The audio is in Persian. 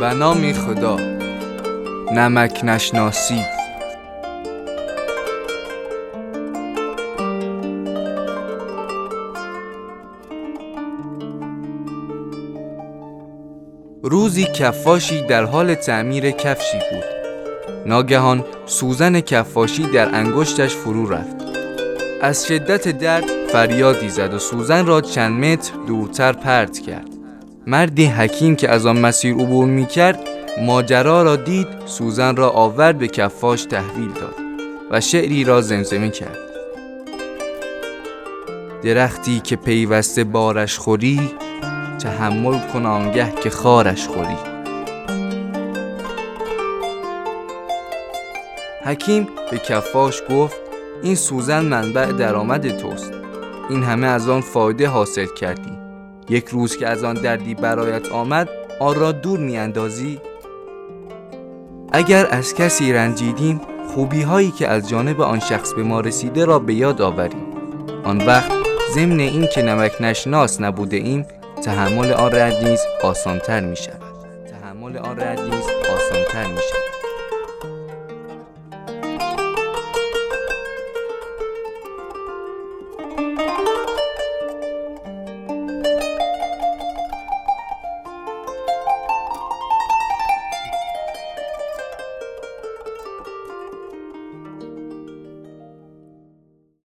به خدا. نمک نشناسی. روزی کفاشی در حال تعمیر کفشی بود. ناگهان سوزن کفاشی در انگشتش فرو رفت. از شدت درد فریادی زد و سوزن را چند متر دورتر پرت کرد. مردی حکیم که از آن مسیر عبور می کرد ماجرا را دید سوزن را آورد به کفاش تحویل داد و شعری را زمزمه کرد. درختی که پیوسته بارش خوری تحمل کن آنگه که خارش خوری. حکیم به کفاش گفت این سوزن منبع درآمد توست. این همه از آن فایده حاصل کردی. یک روز که از آن دردی برایت آمد آن را دور میاندازی. اگر از کسی رنجیدیم خوبی هایی که از جانب آن شخص به ما رسیده را به یاد آوریم. آن وقت ضمن این که نمک نشناس نبوده ایم تحمل آن رد نیز آسانتر می شود تحمل آن رد نیز آسانتر می شود